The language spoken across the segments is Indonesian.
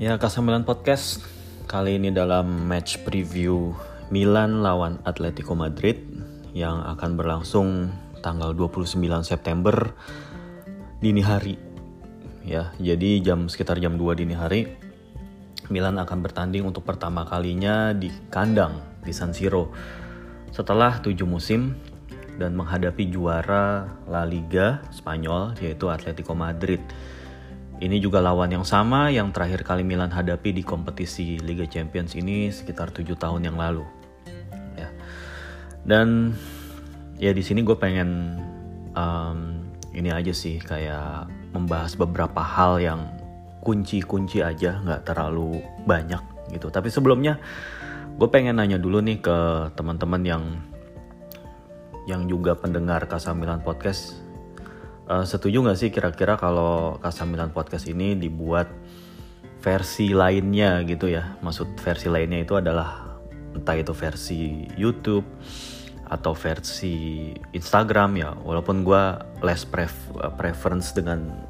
Ya, K9 Podcast kali ini dalam match preview Milan lawan Atletico Madrid yang akan berlangsung tanggal 29 September dini hari. Ya, jadi jam sekitar jam 2 dini hari Milan akan bertanding untuk pertama kalinya di kandang di San Siro setelah 7 musim dan menghadapi juara La Liga Spanyol yaitu Atletico Madrid. Ini juga lawan yang sama yang terakhir kali Milan hadapi di kompetisi Liga Champions ini sekitar tujuh tahun yang lalu. Ya. Dan ya di sini gue pengen um, ini aja sih kayak membahas beberapa hal yang kunci-kunci aja nggak terlalu banyak gitu. Tapi sebelumnya gue pengen nanya dulu nih ke teman-teman yang yang juga pendengar Kasa Milan Podcast Uh, setuju nggak sih kira-kira kalau Kasamilan Podcast ini dibuat versi lainnya gitu ya? Maksud versi lainnya itu adalah entah itu versi YouTube atau versi Instagram ya. Walaupun gue less pref preference dengan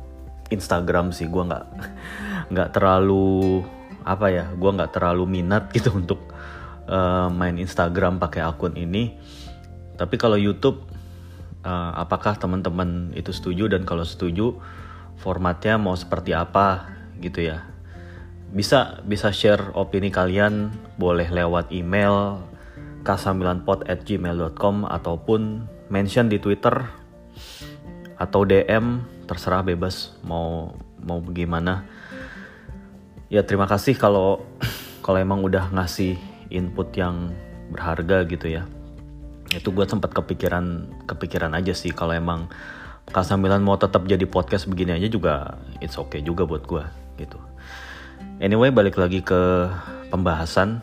Instagram sih, gue nggak nggak terlalu apa ya, gue nggak terlalu minat gitu untuk uh, main Instagram pakai akun ini. Tapi kalau YouTube uh, apakah teman-teman itu setuju? Dan kalau setuju formatnya mau seperti apa gitu ya. Bisa bisa share opini kalian. Boleh lewat email k9pod@gmail.com ataupun mention di Twitter atau DM terserah bebas mau mau bagaimana ya terima kasih kalau kalau emang udah ngasih input yang berharga gitu ya itu gue sempat kepikiran kepikiran aja sih kalau emang Kasamilan mau tetap jadi podcast begini aja juga it's okay juga buat gue gitu. Anyway balik lagi ke pembahasan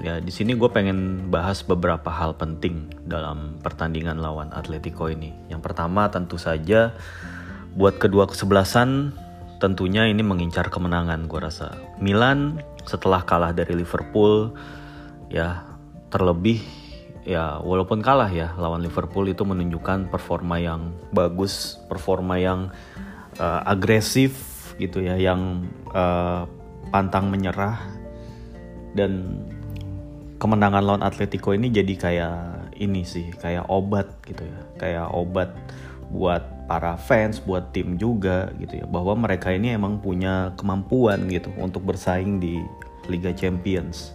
ya di sini gue pengen bahas beberapa hal penting dalam pertandingan lawan Atletico ini. Yang pertama tentu saja buat kedua kesebelasan tentunya ini mengincar kemenangan gue rasa. Milan setelah kalah dari Liverpool ya terlebih ya walaupun kalah ya lawan Liverpool itu menunjukkan performa yang bagus, performa yang uh, agresif gitu ya, yang uh, pantang menyerah. Dan kemenangan lawan Atletico ini jadi kayak ini sih, kayak obat gitu ya, kayak obat buat para fans, buat tim juga gitu ya, bahwa mereka ini emang punya kemampuan gitu untuk bersaing di Liga Champions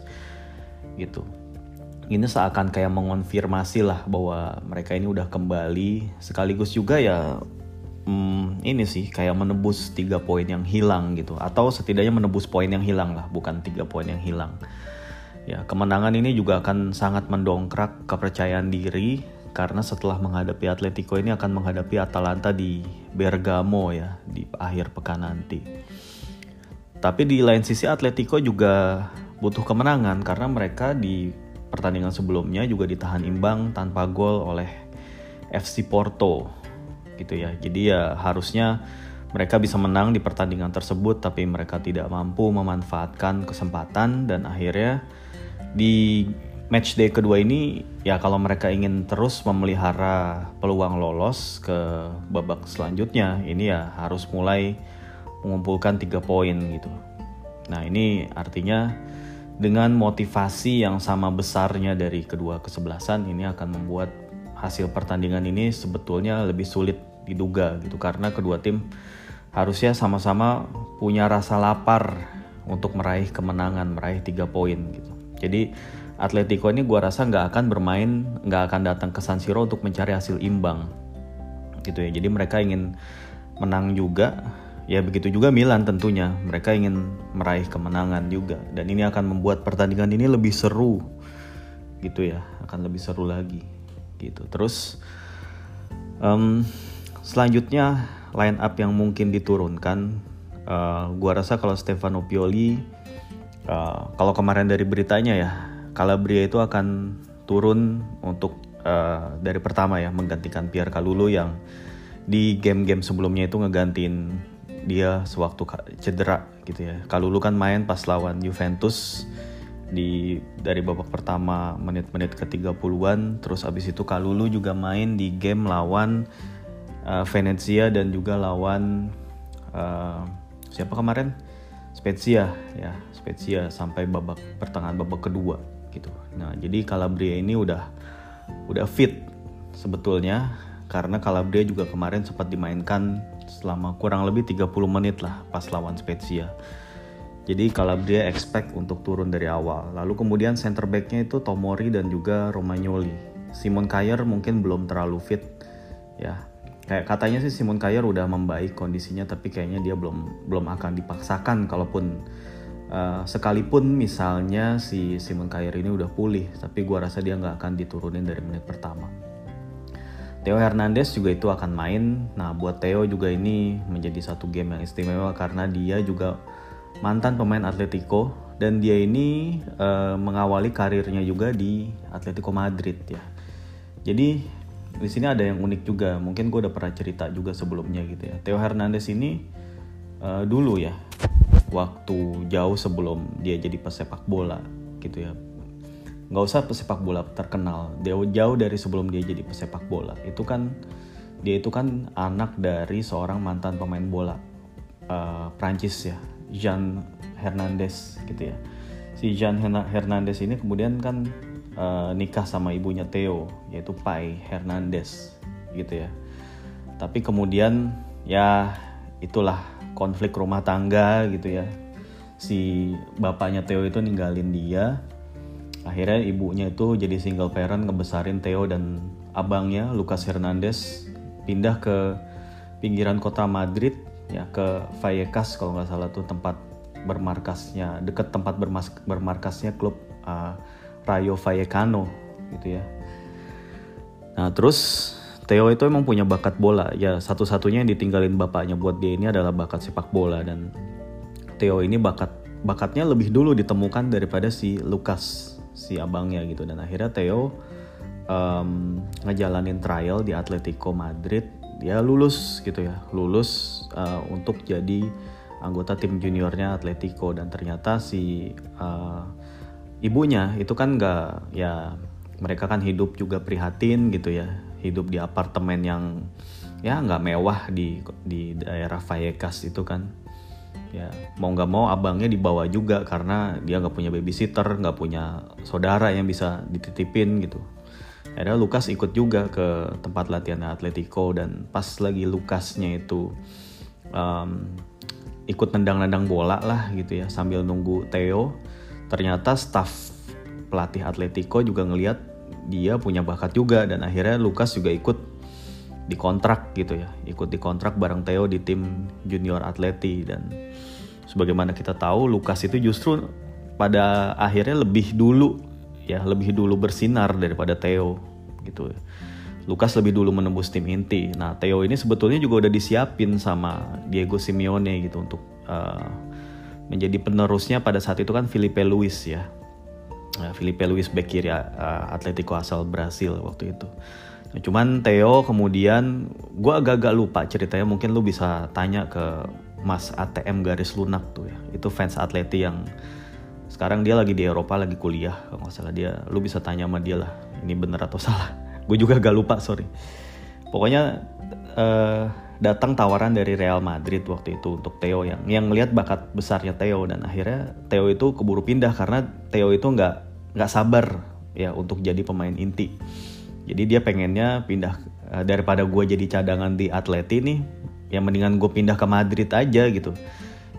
gitu ini seakan kayak mengonfirmasi lah bahwa mereka ini udah kembali. Sekaligus juga ya hmm, ini sih kayak menebus tiga poin yang hilang gitu. Atau setidaknya menebus poin yang hilang lah bukan tiga poin yang hilang. Ya kemenangan ini juga akan sangat mendongkrak kepercayaan diri karena setelah menghadapi Atletico ini akan menghadapi Atalanta di Bergamo ya di akhir pekan nanti. Tapi di lain sisi Atletico juga butuh kemenangan karena mereka di pertandingan sebelumnya juga ditahan imbang tanpa gol oleh FC Porto gitu ya. Jadi ya harusnya mereka bisa menang di pertandingan tersebut tapi mereka tidak mampu memanfaatkan kesempatan dan akhirnya di match day kedua ini ya kalau mereka ingin terus memelihara peluang lolos ke babak selanjutnya ini ya harus mulai mengumpulkan tiga poin gitu. Nah ini artinya dengan motivasi yang sama besarnya dari kedua kesebelasan ini akan membuat hasil pertandingan ini sebetulnya lebih sulit diduga gitu karena kedua tim harusnya sama-sama punya rasa lapar untuk meraih kemenangan, meraih tiga poin gitu. Jadi Atletico ini gue rasa nggak akan bermain, nggak akan datang ke San Siro untuk mencari hasil imbang gitu ya. Jadi mereka ingin menang juga ya begitu juga Milan tentunya. Mereka ingin meraih kemenangan juga. Dan ini akan membuat pertandingan ini lebih seru. Gitu ya akan lebih seru lagi. Gitu. Terus um, selanjutnya line up yang mungkin diturunkan uh, gua rasa kalau Stefano Pioli uh, kalau kemarin dari beritanya ya Calabria itu akan turun untuk uh, dari pertama ya menggantikan Pierre Kalulu yang di game-game sebelumnya itu ngegantiin dia sewaktu cedera gitu ya. Kalulu kan main pas lawan Juventus di dari babak pertama menit-menit ke 30-an terus abis itu Kalulu juga main di game lawan uh, Venezia dan juga lawan uh, siapa kemarin Spezia ya Spezia sampai babak pertengahan babak kedua gitu. Nah jadi Calabria ini udah udah fit sebetulnya karena Calabria juga kemarin sempat dimainkan selama kurang lebih 30 menit lah pas lawan Spezia. Jadi Calabria expect untuk turun dari awal. Lalu kemudian center backnya itu Tomori dan juga Romagnoli. Simon Kayer mungkin belum terlalu fit ya kayak katanya sih Simon Kayer udah membaik kondisinya tapi kayaknya dia belum belum akan dipaksakan kalaupun uh, sekalipun misalnya si Simon Kayer ini udah pulih tapi gua rasa dia nggak akan diturunin dari menit pertama. Theo Hernandez juga itu akan main. Nah, buat Theo juga ini menjadi satu game yang istimewa karena dia juga mantan pemain Atletico dan dia ini uh, mengawali karirnya juga di Atletico Madrid ya. Jadi di sini ada yang unik juga mungkin gue udah pernah cerita juga sebelumnya gitu ya Theo Hernandez ini uh, dulu ya waktu jauh sebelum dia jadi pesepak bola gitu ya nggak usah pesepak bola terkenal. Jauh jauh dari sebelum dia jadi pesepak bola. Itu kan dia itu kan anak dari seorang mantan pemain bola. Uh, Prancis ya. Jean Hernandez gitu ya. Si Jean Hernandez ini kemudian kan uh, nikah sama ibunya Theo yaitu Pai Hernandez gitu ya. Tapi kemudian ya itulah konflik rumah tangga gitu ya. Si bapaknya Theo itu ninggalin dia akhirnya ibunya itu jadi single parent ngebesarin Theo dan abangnya Lucas Hernandez pindah ke pinggiran kota Madrid ya ke Vallecas kalau nggak salah tuh tempat bermarkasnya deket tempat bermas, bermarkasnya klub uh, Rayo Vallecano gitu ya. Nah terus Theo itu emang punya bakat bola. Ya satu-satunya yang ditinggalin bapaknya buat dia ini adalah bakat sepak bola. Dan Theo ini bakat bakatnya lebih dulu ditemukan daripada si Lucas si abangnya gitu. Dan akhirnya Theo um, ngejalanin trial di Atletico Madrid. Dia lulus gitu ya lulus uh, untuk jadi anggota tim juniornya Atletico. Dan ternyata si uh, ibunya itu kan nggak ya mereka kan hidup juga prihatin gitu ya. Hidup di apartemen yang ya nggak mewah di di daerah Vallecas itu kan ya mau nggak mau abangnya dibawa juga karena dia nggak punya babysitter nggak punya saudara yang bisa dititipin gitu. Akhirnya Lukas ikut juga ke tempat latihan Atletico dan pas lagi Lukasnya itu um, ikut nendang-nendang bola lah gitu ya sambil nunggu Theo. Ternyata staff pelatih Atletico juga ngelihat dia punya bakat juga dan akhirnya Lukas juga ikut dikontrak gitu ya ikut dikontrak bareng Theo di tim junior Atleti dan sebagaimana kita tahu Lukas itu justru pada akhirnya lebih dulu ya lebih dulu bersinar daripada Theo gitu Lukas lebih dulu menembus tim inti. Nah, Theo ini sebetulnya juga udah disiapin sama Diego Simeone gitu untuk uh, menjadi penerusnya pada saat itu kan Felipe Luis ya. Felipe Luis back kiri uh, Atletico asal Brasil waktu itu. Nah, cuman Theo kemudian gue agak-agak lupa ceritanya mungkin lu bisa tanya ke Mas ATM garis lunak tuh ya. Itu fans Atleti yang sekarang dia lagi di Eropa lagi kuliah kalau nggak salah dia. Lu bisa tanya sama dia lah ini bener atau salah. gue juga agak lupa sorry. Pokoknya uh, datang tawaran dari Real Madrid waktu itu untuk Theo yang yang melihat bakat besarnya Theo dan akhirnya Theo itu keburu pindah karena Theo itu nggak nggak sabar ya untuk jadi pemain inti. Jadi dia pengennya pindah uh, daripada gue jadi cadangan di Atleti nih, yang mendingan gue pindah ke Madrid aja gitu.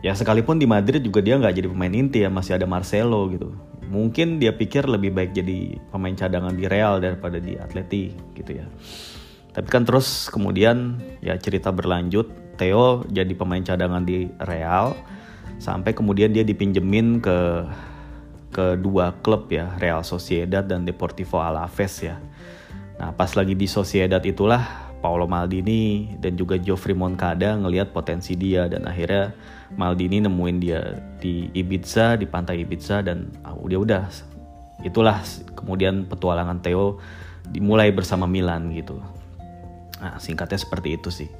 Ya sekalipun di Madrid juga dia nggak jadi pemain inti ya masih ada Marcelo gitu. Mungkin dia pikir lebih baik jadi pemain cadangan di Real daripada di Atleti gitu ya. Tapi kan terus kemudian ya cerita berlanjut, Theo jadi pemain cadangan di Real sampai kemudian dia dipinjemin ke kedua klub ya, Real Sociedad dan Deportivo Alaves ya. Nah, pas lagi di Sociedad itulah Paolo Maldini dan juga Joffrey Moncada ngelihat potensi dia dan akhirnya Maldini nemuin dia di Ibiza, di pantai Ibiza dan oh, dia udah itulah kemudian petualangan Theo dimulai bersama Milan gitu. Nah, singkatnya seperti itu sih.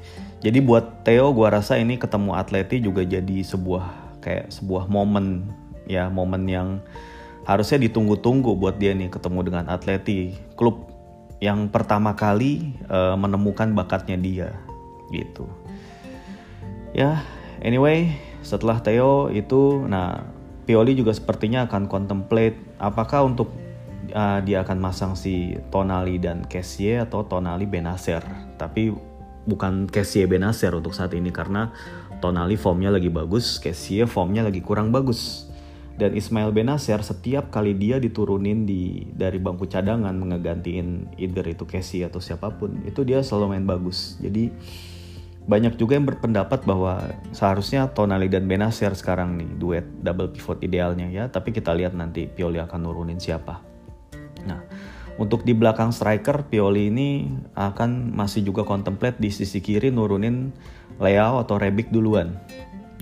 Jadi buat Theo gua rasa ini ketemu Atleti juga jadi sebuah kayak sebuah momen ya, momen yang harusnya ditunggu-tunggu buat dia nih ketemu dengan Atleti, klub yang pertama kali uh, menemukan bakatnya dia gitu. Ya, anyway, setelah Theo itu nah Pioli juga sepertinya akan contemplate apakah untuk uh, dia akan masang si Tonali dan Kessie atau Tonali Benacer tapi bukan Kessie Benacer untuk saat ini karena Tonali formnya lagi bagus Kessie formnya lagi kurang bagus dan Ismail Benacer setiap kali dia diturunin di dari bangku cadangan ngegantiin either itu Kessie atau siapa pun itu dia selalu main bagus. Jadi banyak juga yang berpendapat bahwa seharusnya Tonali dan Benacer sekarang nih duet double pivot idealnya ya. Tapi kita lihat nanti Pioli akan nurunin siapa. Nah untuk di belakang striker Pioli ini akan masih juga contemplate di sisi kiri nurunin Leao atau Rebic duluan.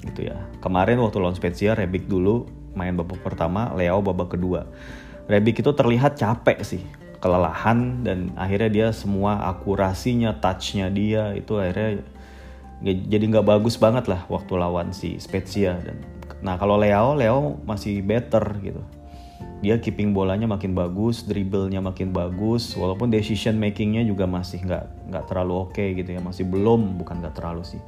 Gitu ya. Kemarin waktu lawan Spezia Rebic dulu main babak pertama Leao babak kedua. Rebic itu terlihat capek sih kelelahan dan akhirnya dia semua akurasinya touchnya dia itu akhirnya jadi nggak bagus banget lah waktu lawan si Spezia dan nah kalau Leo Leo masih better gitu. Dia keeping bolanya makin bagus dribblenya makin bagus walaupun decision makingnya juga masih nggak nggak terlalu oke okay gitu ya masih belum bukan nggak terlalu sih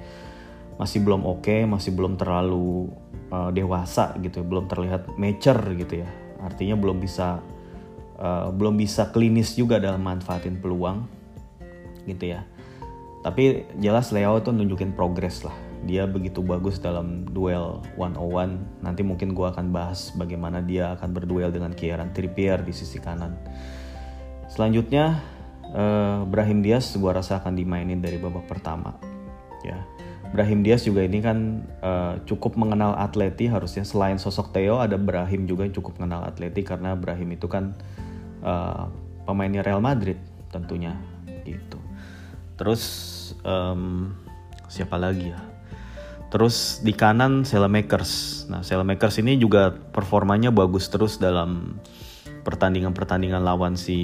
masih belum oke okay, masih belum terlalu uh, dewasa gitu belum terlihat mature gitu ya artinya belum bisa uh, belum bisa klinis juga dalam manfaatin peluang gitu ya tapi jelas Leo itu nunjukin progres lah. Dia begitu bagus dalam duel one on one. Nanti mungkin gue akan bahas bagaimana dia akan berduel dengan Kieran Trippier di sisi kanan. Selanjutnya uh, Brahim Diaz gue rasa akan dimainin dari babak pertama. Ya, Brahim Diaz juga ini kan uh, cukup mengenal Atleti harusnya selain sosok Theo ada Brahim juga yang cukup mengenal Atleti karena Brahim itu kan uh, pemainnya Real Madrid tentunya gitu. Terus um, siapa lagi ya? Terus di kanan Selemakers. Nah, Selemakers ini juga performanya bagus terus dalam pertandingan-pertandingan lawan si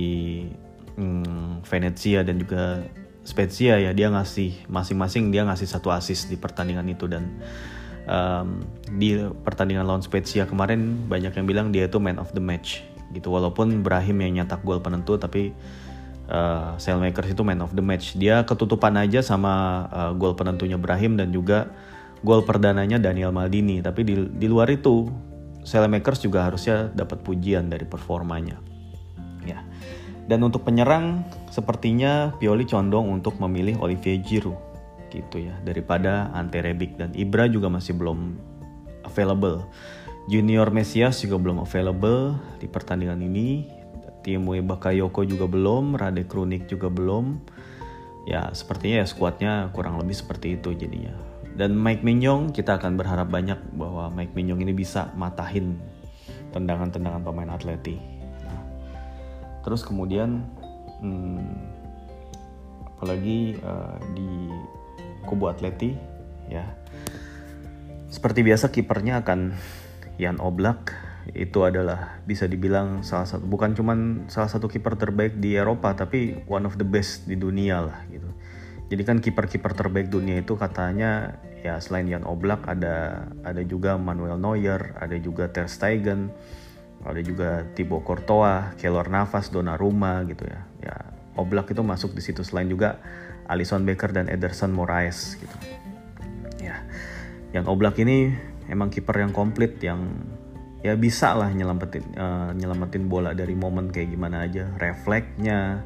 hmm, Venezia dan juga Spezia ya. Dia ngasih masing-masing dia ngasih satu assist di pertandingan itu dan um, di pertandingan lawan Spezia kemarin banyak yang bilang dia itu man of the match gitu. Walaupun Brahim yang nyetak gol penentu tapi uh, Sailmakers itu man of the match. Dia ketutupan aja sama uh, gol penentunya Brahim dan juga gol perdananya Daniel Maldini. Tapi di, di luar itu Sailmakers juga harusnya dapat pujian dari performanya. Dan untuk penyerang sepertinya Pioli condong untuk memilih Olivier Giroud gitu ya daripada Ante Rebic dan Ibra juga masih belum available. Junior Mesias juga belum available di pertandingan ini Timui Bakayoko juga belum, Rade Krunik juga belum. Ya sepertinya ya skuadnya kurang lebih seperti itu jadinya. Dan Mike Mignon kita akan berharap banyak bahwa Mike Mignon ini bisa matahin tendangan-tendangan pemain Atleti. Terus kemudian hmm, apalagi uh, di kubu Atleti ya. Seperti biasa kipernya akan Jan Oblak. Itu adalah bisa dibilang salah satu bukan cuman salah satu kiper terbaik di Eropa tapi one of the best di dunia lah gitu. Jadi kan kiper-kiper terbaik dunia itu katanya ya selain Jan Oblak ada ada juga Manuel Neuer, ada juga Ter Stegen, ada juga Thibaut Courtois, Keylor Navas, Donnarumma gitu ya. Ya Oblak itu masuk di situ selain juga Alisson Becker dan Ederson Moraes gitu. Ya. Yang Oblak ini emang kiper yang komplit yang ya bisa lah nyelamatin uh, nyelamatin bola dari momen kayak gimana aja refleksnya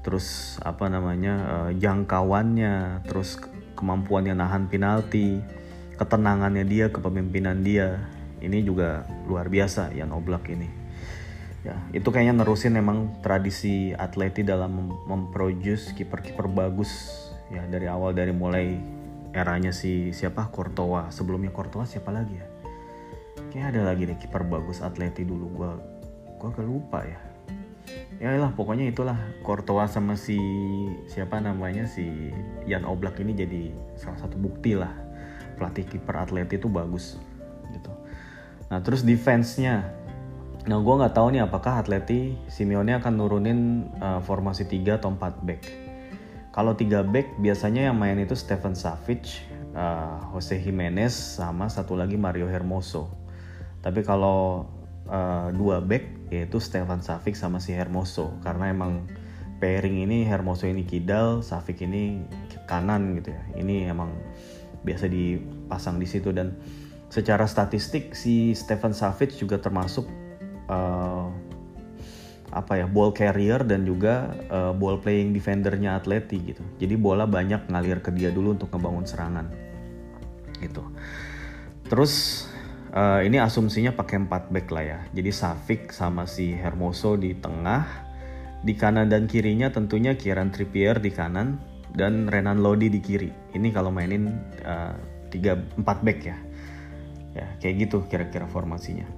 terus apa namanya uh, jangkauannya terus kemampuannya nahan penalti ketenangannya dia kepemimpinan dia ini juga luar biasa yang Oblak ini. Ya itu kayaknya nerusin emang tradisi atleti dalam memproduce kiper-kiper bagus. Ya dari awal dari mulai eranya si siapa? Courtois. Sebelumnya Courtois siapa lagi ya? Kayak ada lagi deh kiper bagus Atleti dulu. Gua gua gak lupa ya. Ya lah pokoknya itulah. Courtois sama si siapa namanya? Si Jan Oblak ini jadi salah satu bukti lah. Pelatih kiper Atleti itu bagus nah terus defense-nya. Nah gue nggak tahu nih apakah Atleti Simeone akan nurunin uh, formasi 3 atau 4 back. Kalau 3 back biasanya yang main itu Stephen Savic uh, Jose Jimenez sama satu lagi Mario Hermoso. Tapi kalau uh, dua back yaitu Stefan Savic sama si Hermoso. Karena emang pairing ini Hermoso ini kidal, Savic ini kanan gitu ya. Ini emang biasa dipasang di situ dan secara statistik si Stephen Savage juga termasuk uh, apa ya ball carrier dan juga uh, ball playing defendernya Atleti gitu. Jadi bola banyak ngalir ke dia dulu untuk ngebangun serangan gitu. Terus uh, ini asumsinya pakai 4 back lah ya. Jadi Savic sama si Hermoso di tengah, di kanan dan kirinya tentunya Kieran Trippier di kanan dan Renan Lodi di kiri. Ini kalau mainin uh, 3 4 back ya. Ya, kayak gitu kira-kira formasinya.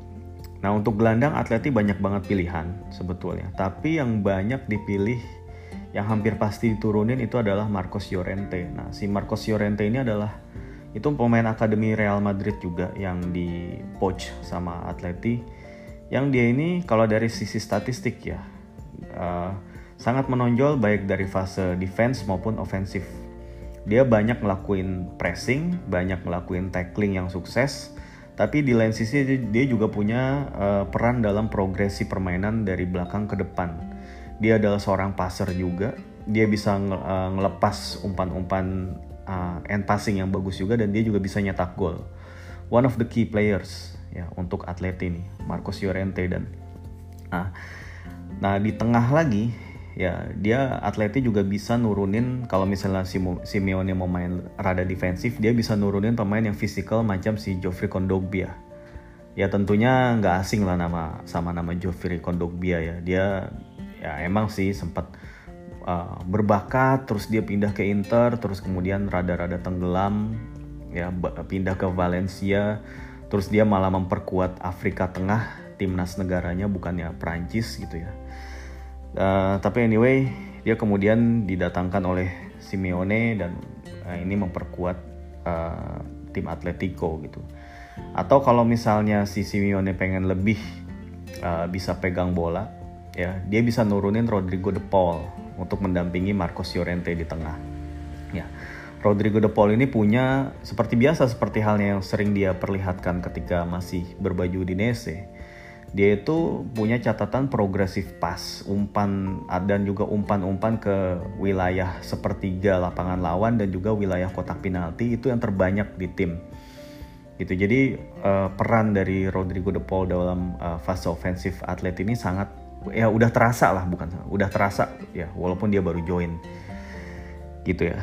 Nah untuk gelandang Atleti banyak banget pilihan sebetulnya. Tapi yang banyak dipilih yang hampir pasti diturunin itu adalah Marcos Llorente. Nah si Marcos Llorente ini adalah itu pemain akademi Real Madrid juga yang di poach sama Atleti. Yang dia ini kalau dari sisi statistik ya uh, sangat menonjol baik dari fase defense maupun ofensif. Dia banyak ngelakuin pressing, banyak ngelakuin tackling yang sukses, tapi di lain sisi dia juga punya uh, peran dalam progresi permainan dari belakang ke depan. Dia adalah seorang passer juga. Dia bisa uh, ngelepas umpan-umpan uh, end passing yang bagus juga dan dia juga bisa nyetak gol. One of the key players ya untuk atlet ini, Marcos Llorente dan nah, nah di tengah lagi ya dia atletnya juga bisa nurunin kalau misalnya si Simeone mau main rada defensif dia bisa nurunin pemain yang fisikal macam si Geoffrey Kondogbia. Ya tentunya nggak asing lah nama sama nama Geoffrey Kondogbia ya. Dia ya emang sih sempat uh, berbakat terus dia pindah ke Inter terus kemudian rada-rada tenggelam ya pindah ke Valencia terus dia malah memperkuat Afrika Tengah timnas negaranya bukannya Prancis gitu ya Uh, tapi anyway, dia kemudian didatangkan oleh Simeone dan uh, ini memperkuat uh, tim Atletico gitu. Atau kalau misalnya si Simeone pengen lebih uh, bisa pegang bola, ya dia bisa nurunin Rodrigo De Paul untuk mendampingi Marcos Llorente di tengah. Ya, Rodrigo De Paul ini punya seperti biasa seperti halnya yang sering dia perlihatkan ketika masih berbaju di Nese dia itu punya catatan progresif pas, umpan dan juga umpan-umpan ke wilayah sepertiga lapangan lawan dan juga wilayah kotak penalti itu yang terbanyak di tim. Gitu. Jadi uh, peran dari Rodrigo De Paul dalam uh, fase ofensif atlet ini sangat ya udah terasa lah bukan udah terasa ya walaupun dia baru join. Gitu ya.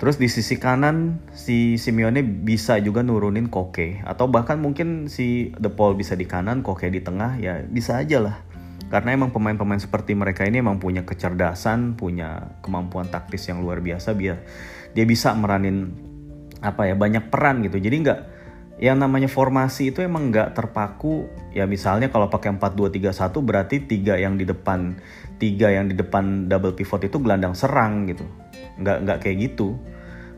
Terus di sisi kanan si Simeone bisa juga nurunin Koke atau bahkan mungkin si De Paul bisa di kanan, Koke di tengah ya bisa aja lah. Karena emang pemain-pemain seperti mereka ini emang punya kecerdasan, punya kemampuan taktis yang luar biasa biar dia bisa meranin apa ya banyak peran gitu. Jadi nggak yang namanya formasi itu emang nggak terpaku ya misalnya kalau pakai 4-2-3-1 berarti tiga yang di depan tiga yang di depan double pivot itu gelandang serang gitu. Nggak nggak kayak gitu.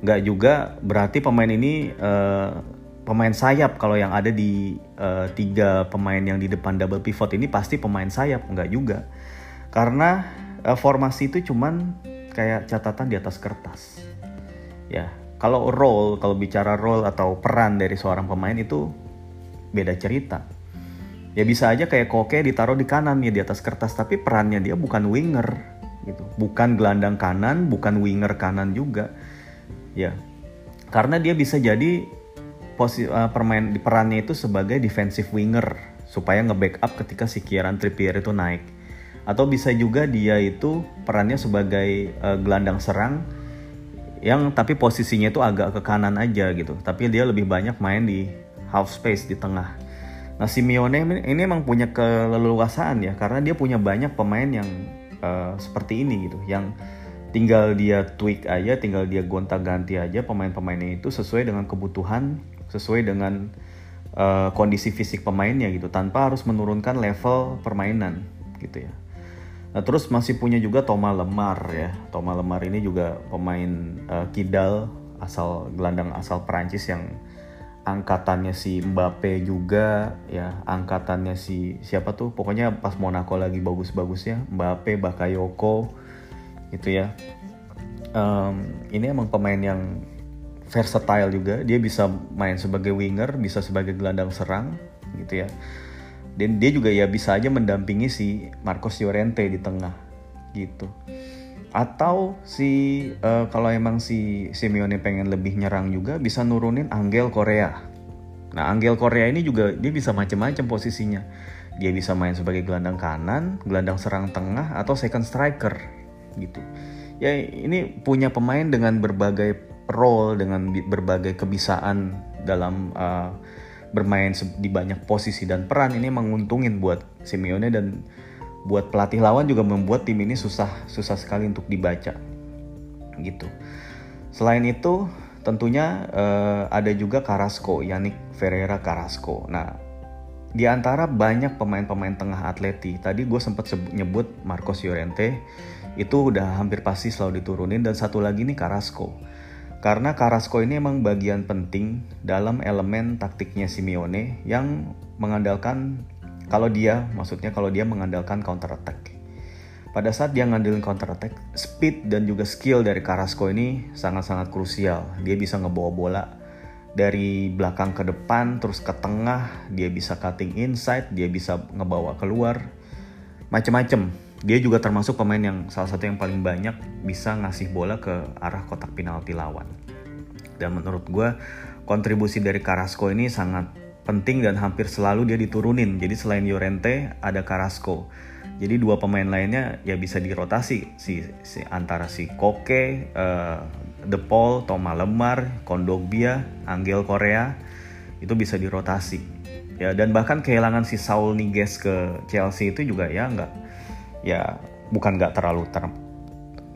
Nggak juga berarti pemain ini uh, pemain sayap. Kalau yang ada di uh, tiga pemain yang di depan double pivot ini pasti pemain sayap. Nggak juga. Karena uh, formasi itu cuman kayak catatan di atas kertas. Ya kalau role kalau bicara role atau peran dari seorang pemain itu beda cerita ya bisa aja kayak Koke ditaruh di kanan ya di atas kertas tapi perannya dia bukan winger gitu. Bukan gelandang kanan bukan winger kanan juga. Ya karena dia bisa jadi posi uh, permain perannya itu sebagai defensive winger supaya nge-backup ketika si Kieran Trippier itu naik. Atau bisa juga dia itu perannya sebagai uh, gelandang serang yang tapi posisinya itu agak ke kanan aja gitu. Tapi dia lebih banyak main di half space di tengah nah Simeone ini emang punya keleluasaan ya karena dia punya banyak pemain yang uh, seperti ini gitu yang tinggal dia tweak aja, tinggal dia gonta-ganti aja pemain-pemainnya itu sesuai dengan kebutuhan, sesuai dengan uh, kondisi fisik pemainnya gitu, tanpa harus menurunkan level permainan gitu ya. Nah terus masih punya juga Thomas Lemar ya, Thomas Lemar ini juga pemain uh, kidal asal gelandang asal Perancis yang angkatannya si Mbappe juga ya angkatannya si siapa tuh pokoknya pas Monaco lagi bagus-bagusnya Mbappe Bakayoko gitu ya. Um, ini emang pemain yang versatile juga dia bisa main sebagai winger bisa sebagai gelandang serang gitu ya. Dan dia juga ya bisa aja mendampingi si Marcos Llorente di tengah gitu atau si uh, kalau emang si Simeone pengen lebih nyerang juga bisa nurunin Angel Korea Nah, Angel Korea ini juga dia bisa macam-macam posisinya. Dia bisa main sebagai gelandang kanan, gelandang serang tengah atau second striker gitu. Ya ini punya pemain dengan berbagai role dengan berbagai kebisaan dalam uh, bermain di banyak posisi dan peran ini menguntungin buat Simeone dan buat pelatih lawan juga membuat tim ini susah susah sekali untuk dibaca gitu. Selain itu tentunya uh, ada juga Carrasco, Yannick Ferreira Carrasco. Nah, di antara banyak pemain-pemain tengah Atleti, tadi gue sempat nyebut Marcos Llorente, itu udah hampir pasti selalu diturunin dan satu lagi nih Carrasco. Karena Carrasco ini emang bagian penting dalam elemen taktiknya Simeone yang mengandalkan kalau dia, maksudnya kalau dia mengandalkan counter attack. Pada saat dia ngandelin counter attack, speed dan juga skill dari Carrasco ini sangat-sangat krusial. Dia bisa ngebawa bola dari belakang ke depan, terus ke tengah, dia bisa cutting inside, dia bisa ngebawa keluar, macem-macem. Dia juga termasuk pemain yang salah satu yang paling banyak bisa ngasih bola ke arah kotak penalti lawan. Dan menurut gue, kontribusi dari Carrasco ini sangat penting dan hampir selalu dia diturunin. Jadi selain Llorente, ada Carrasco jadi dua pemain lainnya ya bisa dirotasi si, si antara si Koke, uh, De Paul, Thomas Lemar, Kondogbia, Angel Korea itu bisa dirotasi. Ya dan bahkan kehilangan si Saul Niguez ke Chelsea itu juga ya nggak ya bukan nggak terlalu ter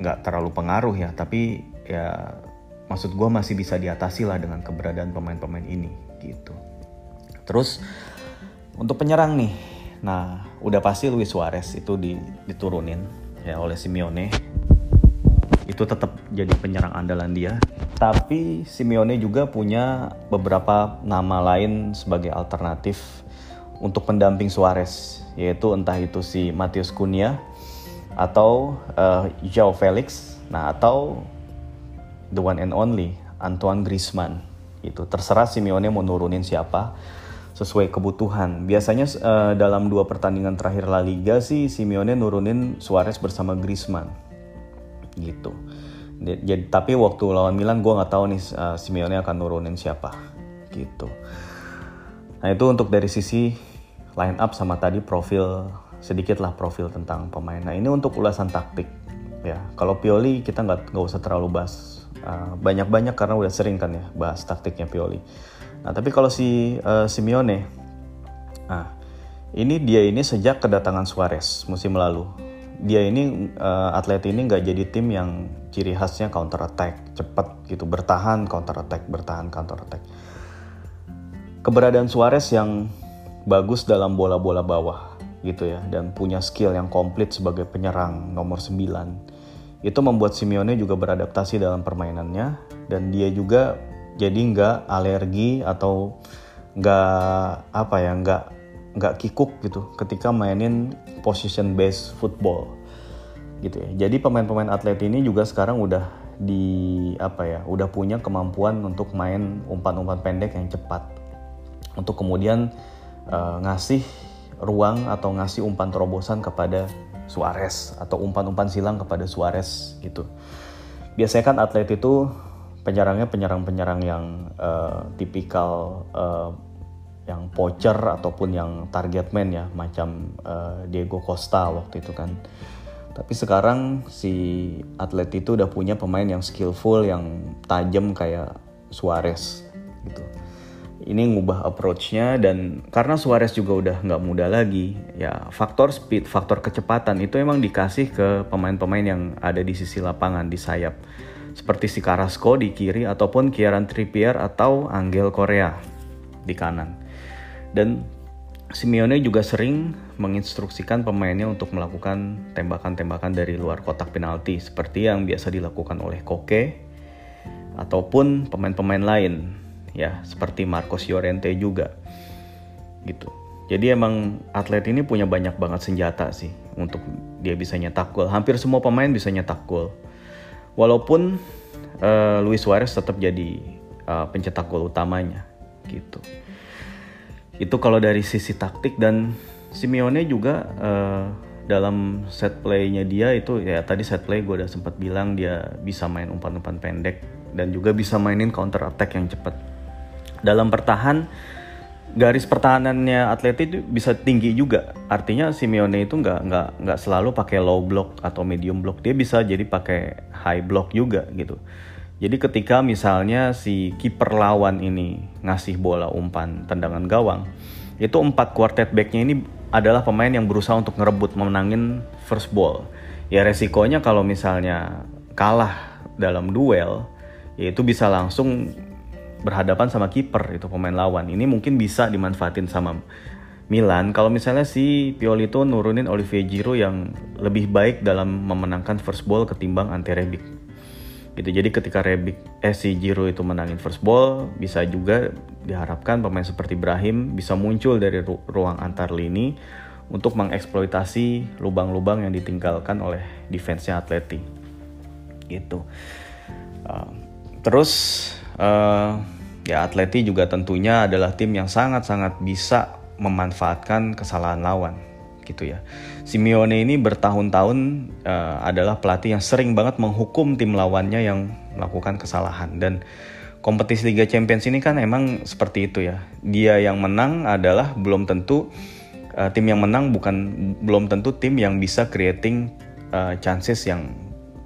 nggak terlalu pengaruh ya tapi ya maksud gue masih bisa diatasi lah dengan keberadaan pemain-pemain ini gitu. Terus untuk penyerang nih Nah, udah pasti Luis Suarez itu diturunin ya oleh Simeone. Itu tetap jadi penyerang andalan dia. Tapi Simeone juga punya beberapa nama lain sebagai alternatif untuk pendamping Suarez, yaitu entah itu si Matius Cunha atau uh, Joao Felix, nah atau the one and only Antoine Griezmann. Itu terserah Simeone mau nurunin siapa sesuai kebutuhan. Biasanya uh, dalam dua pertandingan terakhir La Liga sih Simeone nurunin Suarez bersama Griezmann. Gitu. Jadi tapi waktu lawan Milan gue nggak tahu nih uh, Simeone akan nurunin siapa. Gitu. Nah itu untuk dari sisi line up sama tadi profil sedikit lah profil tentang pemain. Nah ini untuk ulasan taktik ya. Kalau Pioli kita nggak nggak usah terlalu bahas uh, banyak-banyak karena udah sering kan ya bahas taktiknya Pioli. Nah, tapi kalau si uh, Simeone, nah ini dia ini sejak kedatangan Suarez musim lalu, dia ini uh, atlet ini nggak jadi tim yang ciri khasnya counter attack, cepat gitu, bertahan counter attack, bertahan counter attack. Keberadaan Suarez yang bagus dalam bola-bola bawah gitu ya dan punya skill yang komplit sebagai penyerang nomor 9 itu membuat Simeone juga beradaptasi dalam permainannya dan dia juga jadi nggak alergi atau nggak apa ya nggak nggak kikuk gitu ketika mainin position based football gitu ya. Jadi pemain-pemain atlet ini juga sekarang udah di apa ya udah punya kemampuan untuk main umpan-umpan pendek yang cepat. Untuk kemudian uh, ngasih ruang atau ngasih umpan terobosan kepada Suarez atau umpan-umpan silang kepada Suarez gitu. Biasanya kan atlet itu penyerangnya penyerang-penyerang yang uh, tipikal uh, yang poacher ataupun yang target man ya macam uh, Diego Costa waktu itu kan. Tapi sekarang si atlet itu udah punya pemain yang skillful yang tajam kayak Suarez gitu. Ini ngubah approachnya dan karena Suarez juga udah nggak muda lagi ya faktor speed faktor kecepatan itu emang dikasih ke pemain-pemain yang ada di sisi lapangan di sayap seperti si Carrasco di kiri ataupun Kieran Trippier atau Angel Korea di kanan. Dan Simeone juga sering menginstruksikan pemainnya untuk melakukan tembakan-tembakan dari luar kotak penalti seperti yang biasa dilakukan oleh Koke ataupun pemain-pemain lain ya seperti Marcos Llorente juga gitu. Jadi emang atlet ini punya banyak banget senjata sih untuk dia bisa nyetak gol. Hampir semua pemain bisa nyetak gol. Walaupun uh, Luis Suarez tetap jadi uh, pencetak gol utamanya gitu. Itu kalau dari sisi taktik dan Simeone juga uh, dalam set playnya dia itu ya tadi set play gue udah sempat bilang dia bisa main umpan-umpan pendek dan juga bisa mainin counter attack yang cepat. Dalam bertahan garis pertahanannya Atleti itu bisa tinggi juga. Artinya Simeone itu nggak nggak nggak selalu pakai low block atau medium block. Dia bisa jadi pakai high block juga gitu. Jadi ketika misalnya si kiper lawan ini ngasih bola umpan tendangan gawang, itu empat quartet backnya ini adalah pemain yang berusaha untuk ngerebut memenangin first ball. Ya resikonya kalau misalnya kalah dalam duel, ya itu bisa langsung berhadapan sama kiper itu pemain lawan. Ini mungkin bisa dimanfaatin sama Milan kalau misalnya si Pioli itu nurunin Olivier Giroud yang lebih baik dalam memenangkan first ball ketimbang Ante Rebic. Gitu. Jadi ketika Rebic eh si Giroud itu menangin first ball, bisa juga diharapkan pemain seperti Ibrahim bisa muncul dari ru ruang antar lini untuk mengeksploitasi lubang-lubang yang ditinggalkan oleh defense-nya Atleti. Gitu. Uh, terus uh, ya Atleti juga tentunya adalah tim yang sangat-sangat bisa memanfaatkan kesalahan lawan gitu ya. Simeone ini bertahun-tahun uh, adalah pelatih yang sering banget menghukum tim lawannya yang melakukan kesalahan dan kompetisi Liga Champions ini kan emang seperti itu ya. Dia yang menang adalah belum tentu uh, tim yang menang bukan belum tentu tim yang bisa creating uh, chances yang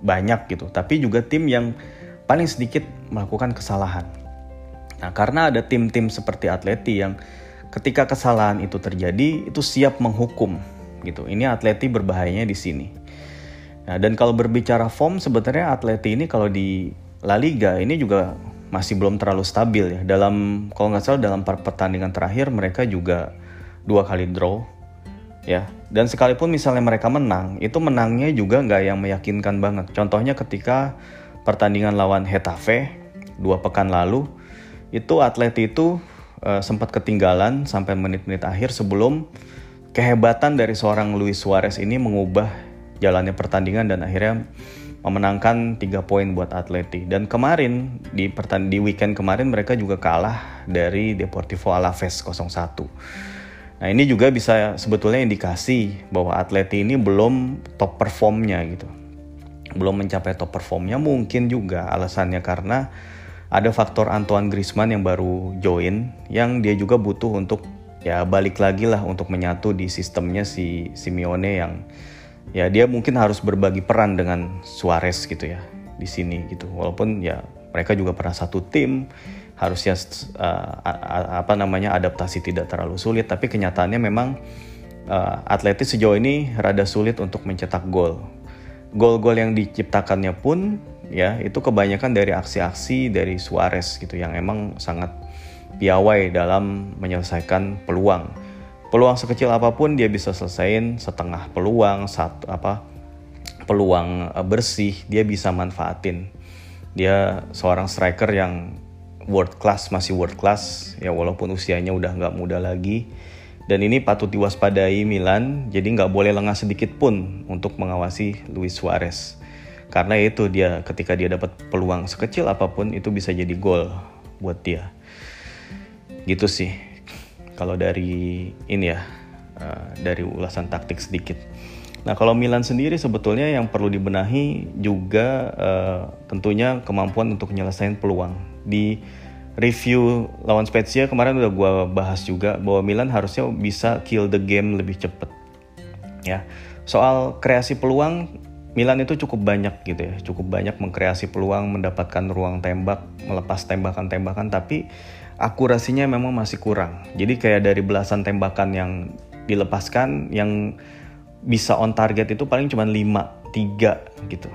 banyak gitu, tapi juga tim yang paling sedikit melakukan kesalahan. Nah, karena ada tim-tim seperti Atleti yang ketika kesalahan itu terjadi itu siap menghukum gitu. Ini Atleti berbahayanya di sini. Nah, dan kalau berbicara form sebenarnya Atleti ini kalau di La Liga ini juga masih belum terlalu stabil ya. Dalam kalau nggak salah dalam pertandingan terakhir mereka juga dua kali draw ya. Dan sekalipun misalnya mereka menang, itu menangnya juga nggak yang meyakinkan banget. Contohnya ketika pertandingan lawan Hetafe dua pekan lalu itu atlet itu uh, sempat ketinggalan sampai menit-menit akhir sebelum kehebatan dari seorang Luis Suarez ini mengubah jalannya pertandingan dan akhirnya memenangkan tiga poin buat Atleti. Dan kemarin di pertand di weekend kemarin mereka juga kalah dari Deportivo Alaves 0-1. Nah ini juga bisa sebetulnya indikasi bahwa Atleti ini belum top performnya gitu belum mencapai top performnya mungkin juga alasannya karena ada faktor Antoine Griezmann yang baru join yang dia juga butuh untuk ya balik lagi lah untuk menyatu di sistemnya si Simeone yang ya dia mungkin harus berbagi peran dengan Suarez gitu ya di sini gitu. Walaupun ya mereka juga pernah satu tim harusnya uh, apa namanya adaptasi tidak terlalu sulit. Tapi kenyataannya memang uh, atletis sejauh ini rada sulit untuk mencetak gol. Gol-gol yang diciptakannya pun ya itu kebanyakan dari aksi-aksi dari Suarez gitu yang emang sangat piawai dalam menyelesaikan peluang. Peluang sekecil apa pun dia bisa selesaiin setengah peluang, satu apa peluang eh, bersih dia bisa manfaatin. Dia seorang striker yang world class masih world class ya walaupun usianya udah nggak muda lagi dan ini patut diwaspadai Milan, jadi nggak boleh lengah sedikit pun untuk mengawasi Luis Suarez. Karena itu dia ketika dia dapat peluang sekecil apa pun itu bisa jadi gol buat dia. Gitu sih. Kalau dari ini ya, uh, dari ulasan taktik sedikit. Nah kalau Milan sendiri sebetulnya yang perlu dibenahi juga uh, tentunya kemampuan untuk menyelesaikan peluang. Di review lawan Spezia kemarin udah gue bahas juga bahwa Milan harusnya bisa kill the game lebih cepet ya soal kreasi peluang Milan itu cukup banyak gitu ya cukup banyak mengkreasi peluang mendapatkan ruang tembak melepas tembakan-tembakan tapi akurasinya memang masih kurang. Jadi kayak dari belasan tembakan yang dilepaskan yang bisa on target itu paling cuma 5 3 gitu.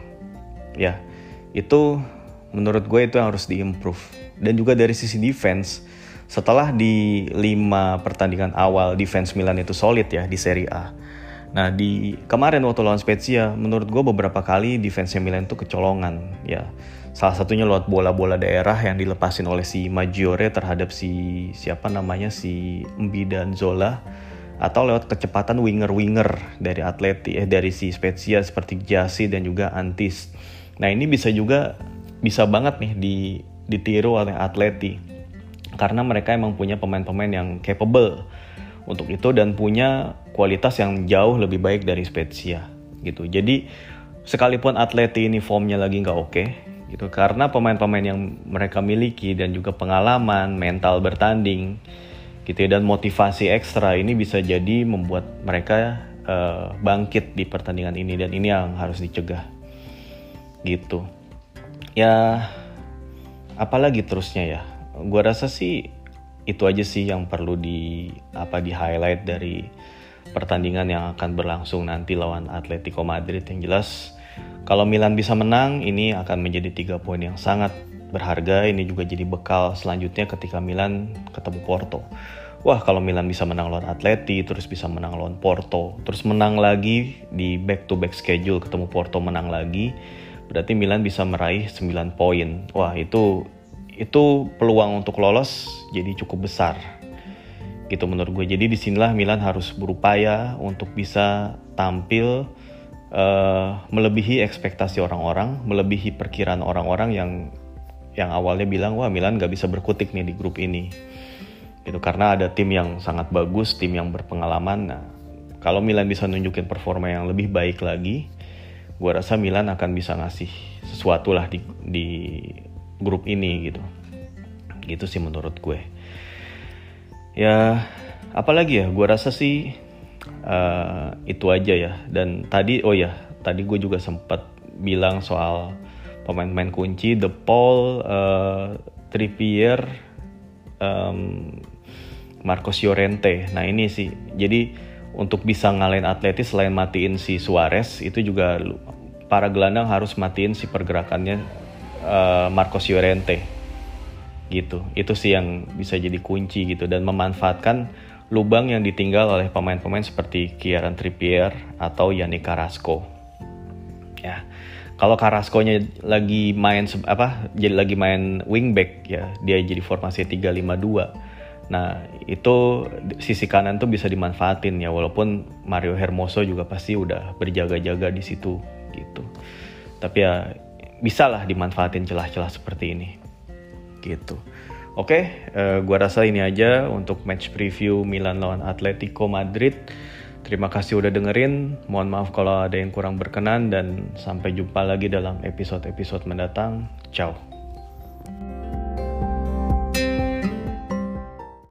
Ya itu menurut gue itu yang harus diimprove. Dan juga dari sisi defense setelah di lima pertandingan awal defense Milan itu solid ya di Serie A. Nah di kemarin waktu lawan Spezia menurut gue beberapa kali defense Milan itu kecolongan ya. Salah satunya lewat bola-bola daerah yang dilepasin oleh si Maggiore terhadap si siapa namanya si Mbi dan Zola atau lewat kecepatan winger-winger dari Atleti eh dari si Spezia seperti Jasi dan juga Antis. Nah ini bisa juga bisa banget nih di ditiru oleh Atleti karena mereka emang punya pemain-pemain yang capable untuk itu dan punya kualitas yang jauh lebih baik dari Spezia gitu. Jadi sekalipun Atleti ini formnya lagi nggak oke okay, gitu karena pemain-pemain yang mereka miliki dan juga pengalaman mental bertanding gitu ya dan motivasi ekstra ini bisa jadi membuat mereka uh, bangkit di pertandingan ini dan ini yang harus dicegah gitu ya apalagi terusnya ya gua rasa sih itu aja sih yang perlu di apa di highlight dari pertandingan yang akan berlangsung nanti lawan Atletico Madrid yang jelas kalau Milan bisa menang ini akan menjadi tiga poin yang sangat berharga ini juga jadi bekal selanjutnya ketika Milan ketemu Porto. Wah kalau Milan bisa menang lawan Atleti, terus bisa menang lawan Porto, terus menang lagi di back to back schedule ketemu Porto menang lagi, berarti Milan bisa meraih 9 poin. Wah itu itu peluang untuk lolos jadi cukup besar gitu menurut gue. Jadi di sinilah Milan harus berupaya untuk bisa tampil uh, melebihi ekspektasi orang-orang, melebihi perkiraan orang-orang yang yang awalnya bilang wah Milan gak bisa berkutik nih di grup ini. Gitu. Karena ada tim yang sangat bagus tim yang berpengalaman. Nah kalau Milan bisa nunjukin performa yang lebih baik lagi gue rasa Milan akan bisa ngasih sesuatu lah di, di grup ini gitu. Gitu sih menurut gue ya apalagi ya? Gue rasa sih uh, itu aja ya. Dan tadi oh ya tadi gue juga sempat bilang soal pemain-pemain kunci The Paul, uh, Trippier, um, Marcos Llorente. Nah ini sih, jadi untuk bisa ngalahin Atletis selain matiin si Suarez itu juga para gelandang harus matiin si pergerakannya uh, Marcos Llorente gitu. Itu sih yang bisa jadi kunci gitu. Dan memanfaatkan lubang yang ditinggal oleh pemain-pemain seperti Kieran Trippier atau Yannick Carrasco. Ya. Kalau Carrasco-nya lagi main apa jadi lagi main wingback ya dia jadi formasi 352 nah itu sisi kanan tuh bisa dimanfaatin ya walaupun Mario Hermoso juga pasti udah berjaga-jaga di situ gitu. Tapi ya bisa lah dimanfaatin celah-celah seperti ini gitu oke uh, gua rasa ini aja untuk match preview Milan lawan Atletico Madrid Terima kasih udah dengerin. Mohon maaf kalau ada yang kurang berkenan dan sampai jumpa lagi dalam episode-episode mendatang. Ciao.